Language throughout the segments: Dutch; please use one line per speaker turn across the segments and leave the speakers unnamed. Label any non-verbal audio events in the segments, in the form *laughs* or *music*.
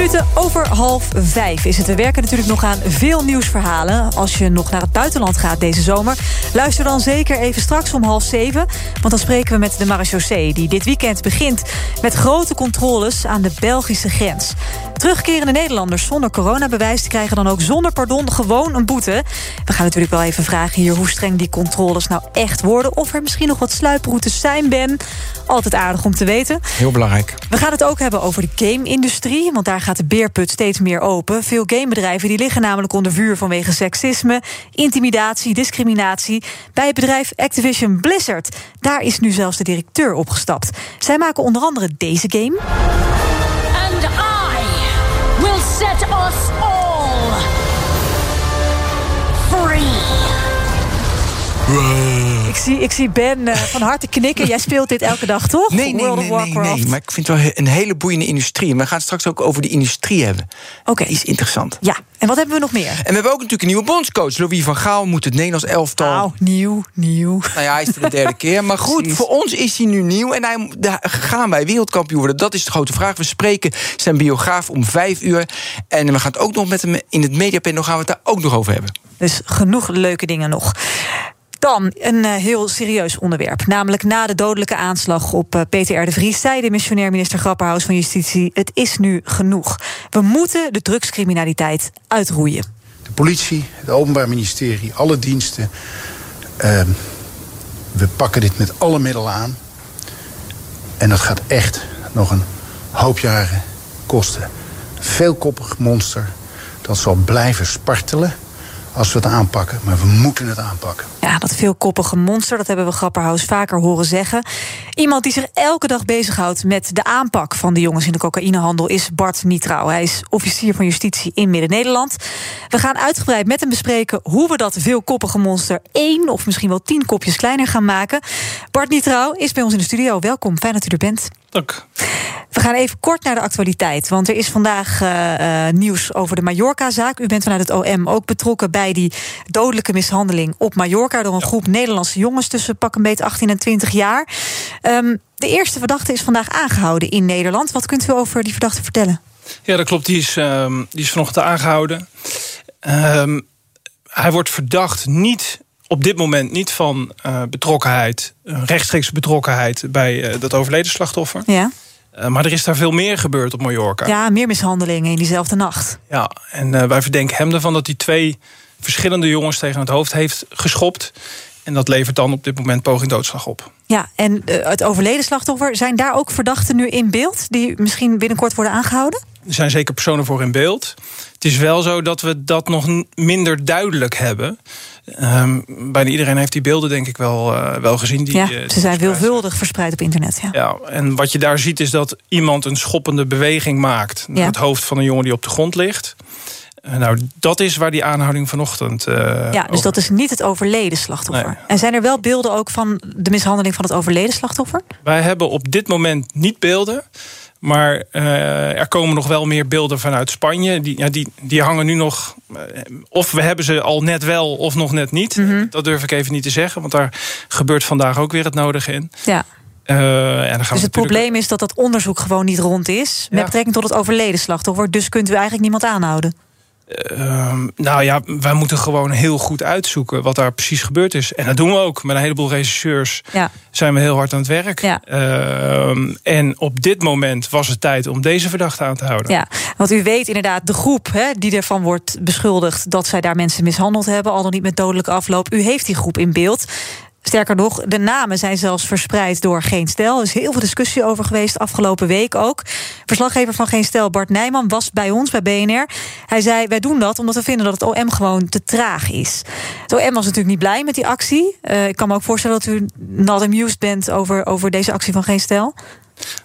minuten over half vijf is het. We werken natuurlijk nog aan veel nieuwsverhalen. Als je nog naar het buitenland gaat deze zomer... luister dan zeker even straks om half zeven. Want dan spreken we met de marechaussee... die dit weekend begint met grote controles aan de Belgische grens. Terugkerende Nederlanders zonder coronabewijs... krijgen dan ook zonder pardon gewoon een boete. We gaan natuurlijk wel even vragen hier... hoe streng die controles nou echt worden... of er misschien nog wat sluiproutes zijn, Ben. Altijd aardig om te weten.
Heel belangrijk.
We gaan het ook hebben over de game-industrie... want daar gaat de beerput steeds meer open. Veel gamebedrijven die liggen namelijk onder vuur... vanwege seksisme, intimidatie, discriminatie. Bij het bedrijf Activision Blizzard. Daar is nu zelfs de directeur opgestapt. Zij maken onder andere deze game...
And I will set us all free.
Ik zie, ik zie Ben eh, *laughs* van harte knikken. Jij speelt dit elke dag, toch?
Nee, nee,
World
nee, nee, nee. Maar ik vind het wel een hele boeiende industrie. En we gaan het straks ook over de industrie hebben.
Oké.
Is interessant.
Ja, en wat hebben we nog meer?
En we hebben ook natuurlijk een nieuwe bondscoach. Louis van Gaal moet het Nederlands elftal...
Nou, nieuw, nieuw.
Nou ja, hij is voor de derde keer. Maar goed,
Precies.
voor ons is hij nu nieuw. En hij, gaan wij wereldkampioen worden? Dat is de grote vraag. We spreken zijn biograaf om vijf uur. En we gaan het ook nog met hem in het mediapanel gaan we het daar ook nog over hebben.
Dus genoeg leuke dingen nog. Dan een eh, heel serieus onderwerp. Namelijk na de dodelijke aanslag op eh, Peter de Vries... zei de missionair minister Grapperhaus van Justitie... het is nu genoeg. We moeten de drugscriminaliteit uitroeien.
De politie, het Openbaar Ministerie, alle diensten. ehm, we pakken dit met alle middelen aan. En dat gaat echt nog een hoop jaren kosten. Veelkoppig monster dat zal blijven spartelen als we het aanpakken. Maar we moeten het aanpakken.
Ja, dat veelkoppige monster, dat hebben we Grapperhaus vaker horen zeggen. Iemand die zich elke dag bezighoudt met de aanpak van de jongens in de cocaïnehandel is Bart Nietrouw. Hij is officier van justitie in Midden-Nederland. We gaan uitgebreid met hem bespreken hoe we dat veelkoppige monster één of misschien wel tien kopjes kleiner gaan maken. Bart Nietrouw is bij ons in de studio. Welkom, fijn dat u er bent.
Dank.
We gaan even kort naar de actualiteit. Want er is vandaag eh, eh, nieuws over de Mallorca-zaak. U bent vanuit het OM ook betrokken bij die dodelijke mishandeling op Mallorca... door een groep Nederlandse jongens tussen pak een beet 18 en 20 jaar. Ehm, de eerste verdachte is vandaag aangehouden in Nederland. Wat kunt u over die verdachte vertellen?
Ja, dat klopt. Die is, ehm, die is vanochtend aangehouden. Ehm, hij wordt verdacht niet op dit moment niet van eh, betrokkenheid, eh, rechtstreeks betrokkenheid bij eh, dat overleden slachtoffer.
Ja.
Maar er is daar veel meer gebeurd op Mallorca.
ja, meer mishandelingen in diezelfde nacht.
Ja, en wij verdenken hem ervan dat hij twee verschillende jongens tegen het hoofd heeft geschopt. En dat levert dan op dit moment poging doodslag op.
Ja, en het overleden slachtoffer, zijn daar ook verdachten nu in beeld... die misschien binnenkort worden aangehouden?
Er zijn zeker personen voor in beeld. Het is wel zo dat we dat nog minder duidelijk hebben. Ehm, bijna iedereen heeft die beelden denk ik wel, eh, wel gezien. Die,
ja,
eh, die
ze zijn veelvuldig verspreid op internet. Ja.
Ja, en wat je daar ziet is dat iemand een schoppende beweging maakt... naar
Ja.
het hoofd van een jongen die op de grond ligt. Eh, nou, dat is waar die aanhouding vanochtend... eh,
Ja, dus
over-
dat is niet het overleden slachtoffer.
Nee.
En zijn er wel beelden ook van de mishandeling van het overleden slachtoffer?
Wij hebben op dit moment niet beelden... Maar eh, er komen nog wel meer beelden vanuit Spanje. Die, ja, die, die hangen nu nog. eh, of we hebben ze al net wel of nog net niet.
Mhm.
Dat durf ik even niet te zeggen. Want daar gebeurt vandaag ook weer het nodige in.
Ja.
Eh, en dan gaan
Dus het
natuurlijk-
probleem is dat dat onderzoek gewoon niet rond is... met
Ja.
betrekking tot het overleden slachtoffer. Dus kunt u eigenlijk niemand aanhouden.
Ehm, nou ja, wij moeten gewoon heel goed uitzoeken wat daar precies gebeurd is. En dat doen we ook. Met een heleboel rechercheurs
Ja.
zijn we heel hard aan het werk.
Ja.
Ehm, en op dit moment was het tijd om deze verdachte aan te houden.
Ja, want u weet inderdaad, de groep hè, die ervan wordt beschuldigd... dat zij daar mensen mishandeld hebben, al dan niet met dodelijke afloop. U heeft die groep in beeld. Sterker nog, de namen zijn zelfs verspreid door Geen Stel. Er is heel veel discussie over geweest, afgelopen week ook. Verslaggever van Geen Stel, Bart Nijman, was bij ons, bij BNR. Hij zei, wij doen dat omdat we vinden dat het OM gewoon te traag is. Het OM was natuurlijk niet blij met die actie. Eh, ik kan me ook voorstellen dat u not amused bent... over, over deze actie van Geen Stel.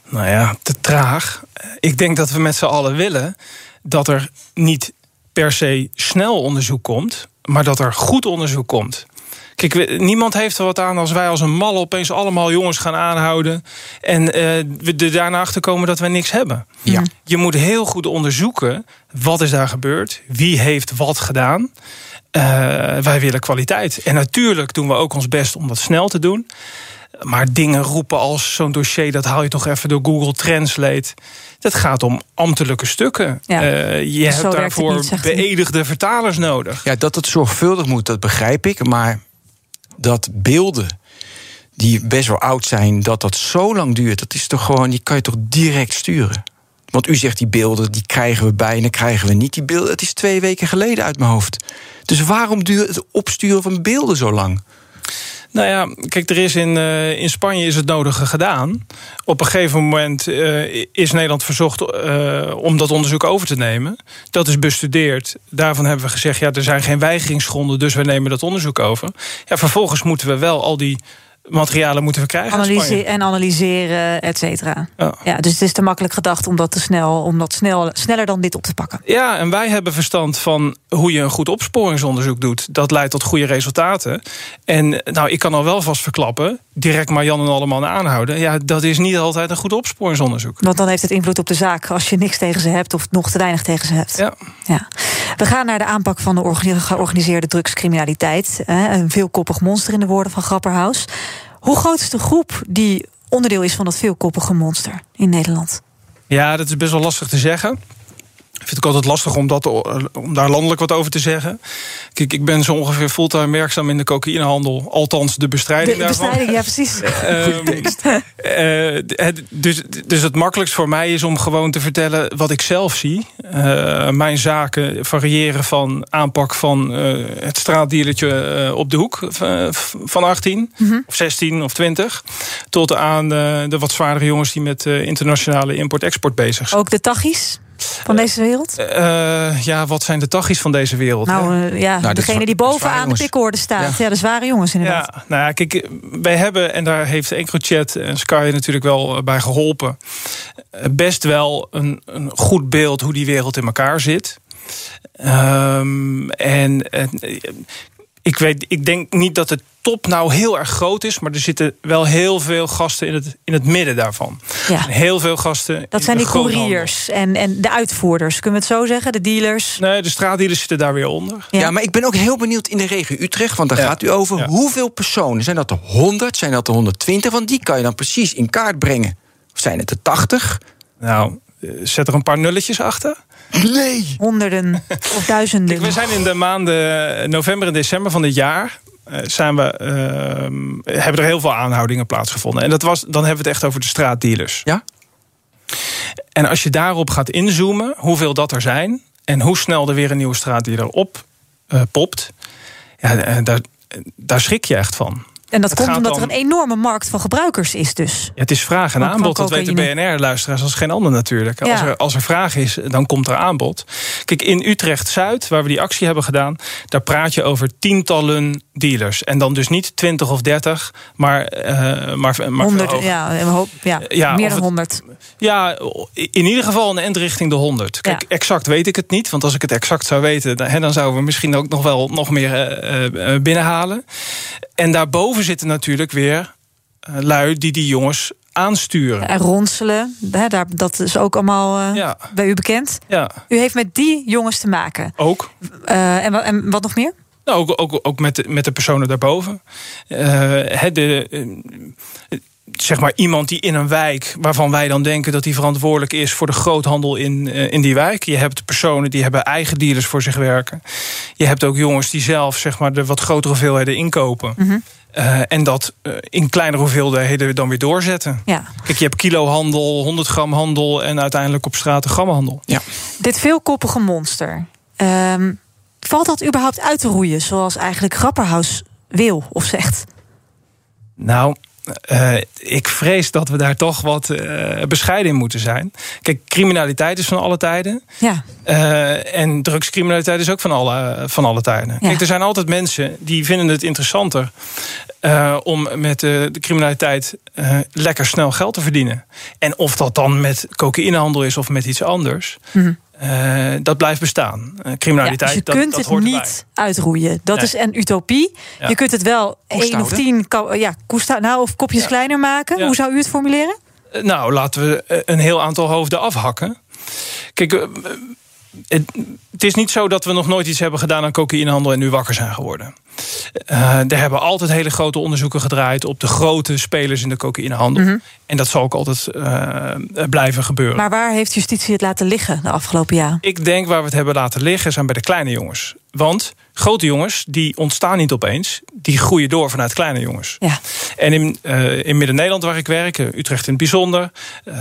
Nou ja, te traag. Ik denk dat we met z'n allen willen dat er niet per se snel onderzoek komt, maar dat er goed onderzoek komt. Kijk, we- niemand heeft er wat aan als wij als een mal opeens allemaal jongens gaan aanhouden. En eh, we er daarna achter komen dat wij niks hebben.
Ja.
Je moet heel goed onderzoeken wat is daar gebeurd, wie heeft wat gedaan. Eh, wij willen kwaliteit. En natuurlijk doen we ook ons best om dat snel te doen. Maar dingen roepen als zo'n dossier, dat haal je toch even door Google Translate. Dat gaat om ambtelijke stukken.
Ja.
Eh, je
werkt
hebt daarvoor
niet,
beëdigde vertalers nodig.
Ja, dat het zorgvuldig moet, dat begrijp ik. Maar dat beelden die best wel oud zijn, dat dat zo lang duurt, dat is toch gewoon, die kan je toch direct sturen. Want u zegt die beelden, die krijgen we bij en dan krijgen we niet. Die beelden, het is twee weken geleden uit mijn hoofd. Dus waarom duurt het opsturen van beelden zo lang?
Nou ja, kijk, er is in, eh, in Spanje is het nodige gedaan. Op een gegeven moment eh, is Nederland verzocht eh, om dat onderzoek over te nemen. Dat is bestudeerd. Daarvan hebben we gezegd, ja, er zijn geen weigeringsgronden, dus we nemen dat onderzoek over. Ja, vervolgens moeten we wel al die materialen moeten we krijgen. uit
Analyse en analyseren, et cetera.
Ja.
Ja, dus het is te makkelijk gedacht om dat, te snel, om dat snel, sneller dan dit op te pakken.
Ja, en wij hebben verstand van hoe je een goed opsporingsonderzoek doet. Dat leidt tot goede resultaten. En nou, ik kan al wel vast verklappen, direct maar Jan en allemaal aanhouden. Ja, dat is niet altijd een goed opsporingsonderzoek.
Want dan heeft het invloed op de zaak als je niks tegen ze hebt of nog te weinig tegen ze hebt.
Ja.
Ja. We gaan naar de aanpak van de orga- georganiseerde drugscriminaliteit. Een veelkoppig monster in de woorden van Grapperhaus. Hoe groot is de groep die onderdeel is van dat veelkoppige monster in Nederland?
Ja, dat is best wel lastig te zeggen. Ik vind ook altijd lastig om, dat, om daar landelijk wat over te zeggen. Kijk, ik ben zo ongeveer fulltime werkzaam in de cocaïnehandel. Althans, de bestrijding
De
daarvan.
bestrijding, ja precies. *laughs*
Ehm, eh, dus, dus het makkelijkst voor mij is om gewoon te vertellen wat ik zelf zie. Eh, mijn zaken variëren van aanpak van eh, het straatdealertje op de hoek van 18 of 16 of 20. Tot aan de wat zwaardere jongens die met internationale import-export bezig zijn.
Ook de tachis van deze wereld?
Eh, ja, wat zijn de tachis van deze wereld?
Nou, eh, ja,
de
degene die
de
bovenaan de
jongens.
pikorde staat. Ja.
Ja.
de zware jongens inderdaad.
Ja, nou ja, kijk, wij hebben, en daar heeft EncroChat en Sky natuurlijk wel eh, bij geholpen, eh, best wel een, een goed beeld hoe die wereld in elkaar zit. Ehm, en eh, ik, weet, ik denk niet dat de top nou heel erg groot is, maar er zitten wel heel veel gasten in het, in het midden daarvan.
Ja.
Heel veel gasten.
Dat
in
zijn
de
die couriers en, en de uitvoerders. Kunnen we het zo zeggen? De dealers.
Nee, de straatdealers zitten daar weer onder.
Ja.
Ja. maar ik ben ook heel benieuwd in de regio Utrecht, want daar
Ja.
gaat u over.
Ja.
Hoeveel personen? Zijn dat er 100? Zijn dat er 120? Want die kan je dan precies in kaart brengen. Of zijn het er 80?
Nou, eh, zet er een paar nulletjes achter.
Nee!
Honderden of duizenden.
Kijk, we zijn in de maanden november en december van dit jaar. eh, zijn we, ehm, hebben er heel veel aanhoudingen plaatsgevonden. En dat was, dan hebben we het echt over de straatdealers.
Ja?
En als je daarop gaat inzoomen, hoeveel dat er zijn... en hoe snel er weer een nieuwe straatdealer op eh, popt... Ja, eh, daar, daar schrik je echt van.
En dat
het
komt omdat er een enorme markt van gebruikers is dus.
Ja, het is vraag en aanbod. Dat weten. BNR-luisteraars als geen ander natuurlijk.
Ja.
Als, er, als er vraag is, dan komt er aanbod. Kijk, in Utrecht-Zuid, waar we die actie hebben gedaan... daar praat je over tientallen dealers. En dan dus niet 20 of 30, maar, eh maar, maar
Honderd, ja, een hoop, ja,
Ja,
meer dan
het-
honderd.
Ja, in ieder geval een end richting de 100. Kijk,
Ja.
exact weet ik het niet. Want als ik het exact zou weten, dan, hè, dan zouden we misschien ook nog wel nog meer eh, eh, binnenhalen. En daarboven zitten natuurlijk weer eh, lui die die jongens aansturen.
En ronselen, hè, daar, dat is ook allemaal eh,
Ja.
bij u bekend.
Ja,
U heeft met die jongens te maken.
ook.
Eh, en, en wat nog meer?
Nou, ook, ook, ook met, de, met de personen daarboven. Hè, de, zeg maar iemand die in een wijk waarvan wij dan denken dat hij verantwoordelijk is voor de groothandel in, eh, in die wijk. Je hebt personen die hebben eigen dealers voor zich werken. Je hebt ook jongens die zelf zeg maar, de wat grotere hoeveelheden inkopen.
Mhm.
Eh, en dat eh, in kleinere hoeveelheden dan weer doorzetten.
Ja.
Kijk, je hebt kilohandel, 100 gram handel en uiteindelijk op straat de grammenhandel.
Ja.
Dit veelkoppige monster. ehm, valt dat überhaupt uit te roeien, zoals eigenlijk Grapperhaus wil of zegt?
Nou, eh, ik vrees dat we daar toch wat eh, bescheiden in moeten zijn. Kijk, criminaliteit is van alle tijden.
Ja,
Eh, en drugscriminaliteit is ook van alle, van alle tijden.
Ja.
Kijk, er zijn altijd mensen die vinden het interessanter... om met de criminaliteit lekker snel geld te verdienen. En of dat dan met cocaïnehandel is of met iets anders...
Mhm.
Eh, dat blijft bestaan. Eh,
ja
criminaliteit,
dus je
dat,
kunt
dat
het
hoort
niet
erbij.
uitroeien. Dat
Nee.
is een utopie.
Ja.
Je kunt het wel één of tien ka- ja, koesta- nou, of kopjes
Ja.
kleiner maken.
Ja.
Hoe zou u het formuleren?
Eh, Nou, laten we eh, een heel aantal hoofden afhakken. Kijk, eh, het, het is niet zo dat we nog nooit iets hebben gedaan aan cocaïnehandel en nu wakker zijn geworden. Uh, er hebben altijd hele grote onderzoeken gedraaid op de grote spelers in de cocaïnehandel.
Mhm.
En dat zal ook altijd uh, blijven gebeuren.
Maar waar heeft justitie het laten liggen de afgelopen jaren?
Ik denk waar we het hebben laten liggen zijn bij de kleine jongens. Want grote jongens die ontstaan niet opeens, die groeien door vanuit kleine jongens.
Ja.
En in, uh, in Midden-Nederland waar ik werk, Utrecht in het bijzonder,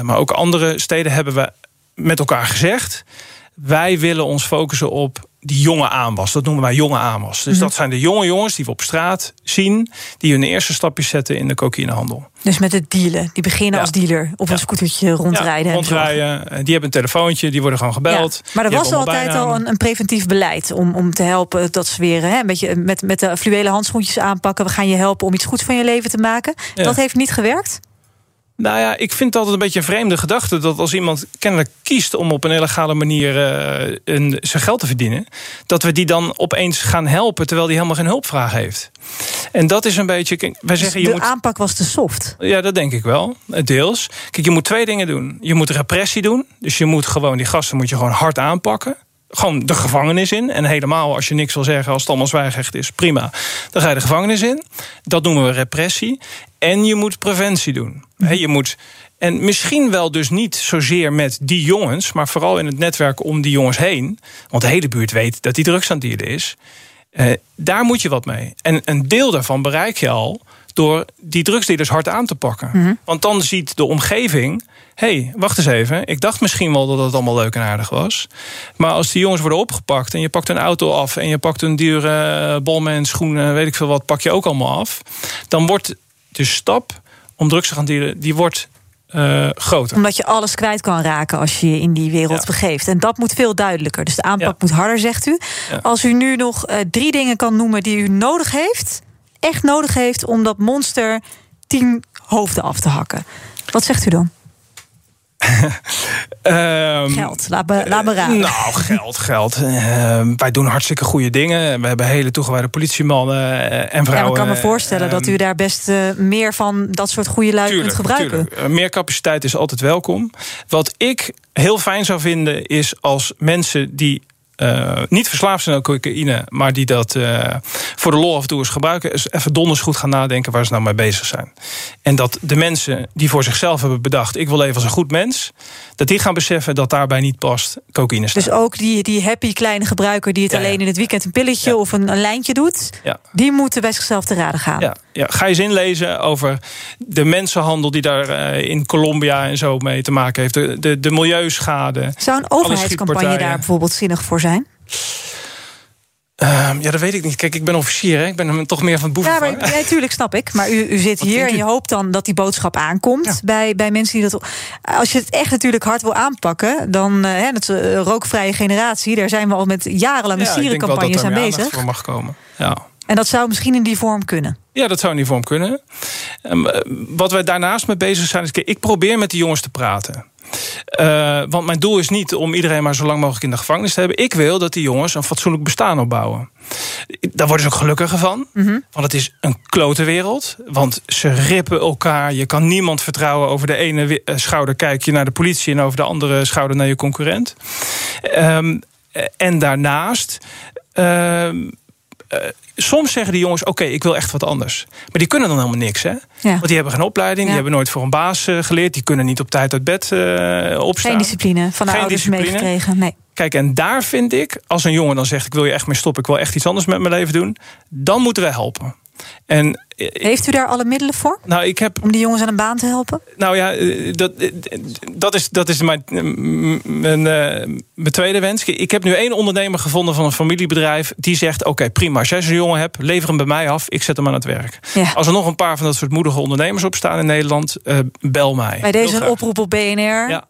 maar ook andere steden hebben we met elkaar gezegd wij willen ons focussen op die jonge aanwas. Dat noemen wij jonge aanwas. Dus
Mhm.
dat zijn de jonge jongens die we op straat zien... die hun eerste stapjes zetten in de cocaïnehandel.
Dus met het dealen. Die beginnen
Ja.
als dealer op een scootertje rondrijden.
Ja, rondrijden. Die hebben een telefoontje, die worden gewoon gebeld.
Maar er was altijd al een, een preventief beleid om, om te helpen dat ze weer hè, een beetje met, met de fluwelen handschoentjes aanpakken. We gaan je helpen om iets goeds van je leven te maken. Dat heeft niet gewerkt.
Nou ja, ik vind het altijd een beetje een vreemde gedachte... dat als iemand kennelijk kiest om op een illegale manier een, zijn geld te verdienen... dat we die dan opeens gaan helpen terwijl die helemaal geen hulpvraag heeft. En dat is een beetje... Wij zeggen, je
de
moet,
aanpak was te soft.
Ja, dat denk ik wel, deels. Kijk, je moet twee dingen doen. Je moet repressie doen. Dus je moet gewoon, die gasten moet je gewoon hard aanpakken. Gewoon de gevangenis in. En helemaal als je niks wil zeggen, als het allemaal zwijgrecht is, prima. Dan ga je de gevangenis in. Dat noemen we repressie. En je moet preventie doen. He, je moet. En misschien wel dus niet zozeer met die jongens, maar vooral in het netwerk om die jongens heen. Want de hele buurt weet dat die drugs aan het dealen is. Eh, daar moet je wat mee. En een deel daarvan bereik je al door die drugsdealers hard aan te pakken. Want dan ziet de omgeving... hé, hey, wacht eens even, ik dacht misschien wel dat het allemaal leuk en aardig was. Maar als die jongens worden opgepakt... en je pakt een auto af en je pakt een dure bolman, schoenen... weet ik veel wat, pak je ook allemaal af... dan wordt de stap om drugs te gaan dealen... die wordt uh, groter.
Omdat je alles kwijt kan raken als je je in die wereld
Ja.
begeeft. En dat moet veel duidelijker. Dus de aanpak
Ja.
moet harder, zegt u.
Ja.
Als u nu nog eh, drie dingen kan noemen die u nodig heeft... echt nodig heeft om dat monster tien hoofden af te hakken. Wat zegt u dan? *laughs*
Ehm,
Geld, laat me, laat me raden.
Nou, geld, geld. Ehm, wij doen hartstikke goede dingen. We hebben hele toegewijde politiemannen eh, en
Ja,
vrouwen.
ik kan me voorstellen dat u
Ehm,
daar best eh, meer van dat soort goede lui kunt gebruiken.
tuurlijk. Eh, Meer capaciteit is altijd welkom. Wat ik heel fijn zou vinden is als mensen die eh, niet verslaafd zijn aan cocaïne, maar die dat eh, voor de lol af en toe eens gebruiken, eens even donders goed gaan nadenken waar ze nou mee bezig zijn. En dat de mensen die voor zichzelf hebben bedacht, ik wil leven als een goed mens, dat die gaan beseffen dat daarbij niet past cocaïne staat.
Dus ook die, die happy kleine gebruiker die het
Ja, ja.
alleen in het weekend een pilletje
Ja.
of een, een lijntje doet, die moeten bij zichzelf te raden gaan.
Ja, ja, ga eens inlezen over de mensenhandel die daar eh, in Colombia en zo mee te maken heeft. De, de, de milieuschade.
Zou een overheidscampagne daar bijvoorbeeld zinnig voor zijn?
Ehm, ja, dat weet ik niet. Kijk, ik ben officier, hè? ik ben hem toch meer van het
Ja,
boeven.
maar, ja, tuurlijk snap ik. Maar u, u zit
Wat
hier en je hoopt dan dat die boodschap aankomt
Ja.
bij, bij mensen die dat. Als je het echt natuurlijk hard wil aanpakken, dan. eh, hè, dat een rookvrije generatie. Daar zijn we al met jarenlange
Ja, ik denk wel dat
sierencampagnes
er
aan bezig.
voor mag komen. Ja.
En dat zou misschien in die vorm kunnen.
Ja, dat zou in die vorm kunnen. Ehm, eh, wat wij daarnaast mee bezig zijn, is ik probeer met die jongens te praten. Eh, want mijn doel is niet om iedereen maar zo lang mogelijk in de gevangenis te hebben. Ik wil dat die jongens een fatsoenlijk bestaan opbouwen. Daar worden ze ook gelukkiger van. Want het is een klote wereld. Want ze rippen elkaar. Je kan niemand vertrouwen. Over de ene eh, schouder kijk je naar de politie... en over de andere schouder naar je concurrent. Ehm, eh, en daarnaast... ehm, eh, soms zeggen die jongens: Oké, ik wil echt wat anders. Maar die kunnen dan helemaal niks, hè?
Ja.
Want die hebben geen opleiding,
Ja.
die hebben nooit voor een baas eh, geleerd, die kunnen niet op tijd uit bed eh, opstaan.
Geen discipline van de
Geen
ouders meegekregen. Nee.
Kijk, en daar vind ik, als een jongen dan zegt: Ik wil je echt mee stoppen, ik wil echt iets anders met mijn leven doen, dan moeten we helpen. En eh,
Heeft u daar alle middelen voor?
nou, ik heb
Om die jongens aan een baan te helpen?
nou ja, eh, dat, eh, dat is, dat is mijn, mijn, mijn tweede wens. Ik heb nu één ondernemer gevonden van een familiebedrijf... die zegt, oké, prima, als jij zo'n jongen hebt... lever hem bij mij af, ik zet hem aan het werk.
Ja.
Als er nog een paar van dat soort moedige ondernemers opstaan in Nederland... bel mij.
Bij deze een oproep op BNR.
Ja.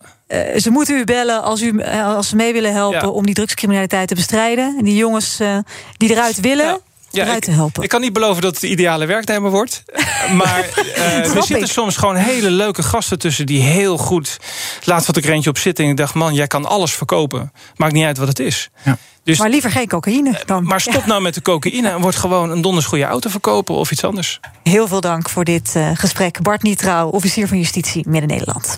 Ze moeten u bellen als, u, als ze mee willen helpen
Ja.
om die drugscriminaliteit te bestrijden. En die jongens die eruit willen,
Ja.
Eruit
ik,
te helpen.
ik kan niet beloven dat het de ideale werknemer wordt. *laughs* Maar eh, er zitten
ik.
soms gewoon hele leuke gasten tussen... die heel goed... Laatst had ik er eentje op zitten en ik dacht... man, jij kan alles verkopen. Maakt niet uit wat het is.
Ja.
Dus,
maar liever geen cocaïne dan.
maar stop nou met de cocaïne... en word gewoon een donders goede auto verkopen of iets anders.
Heel veel dank voor dit eh, gesprek. Bart Nietrouw, officier van justitie Midden-Nederland.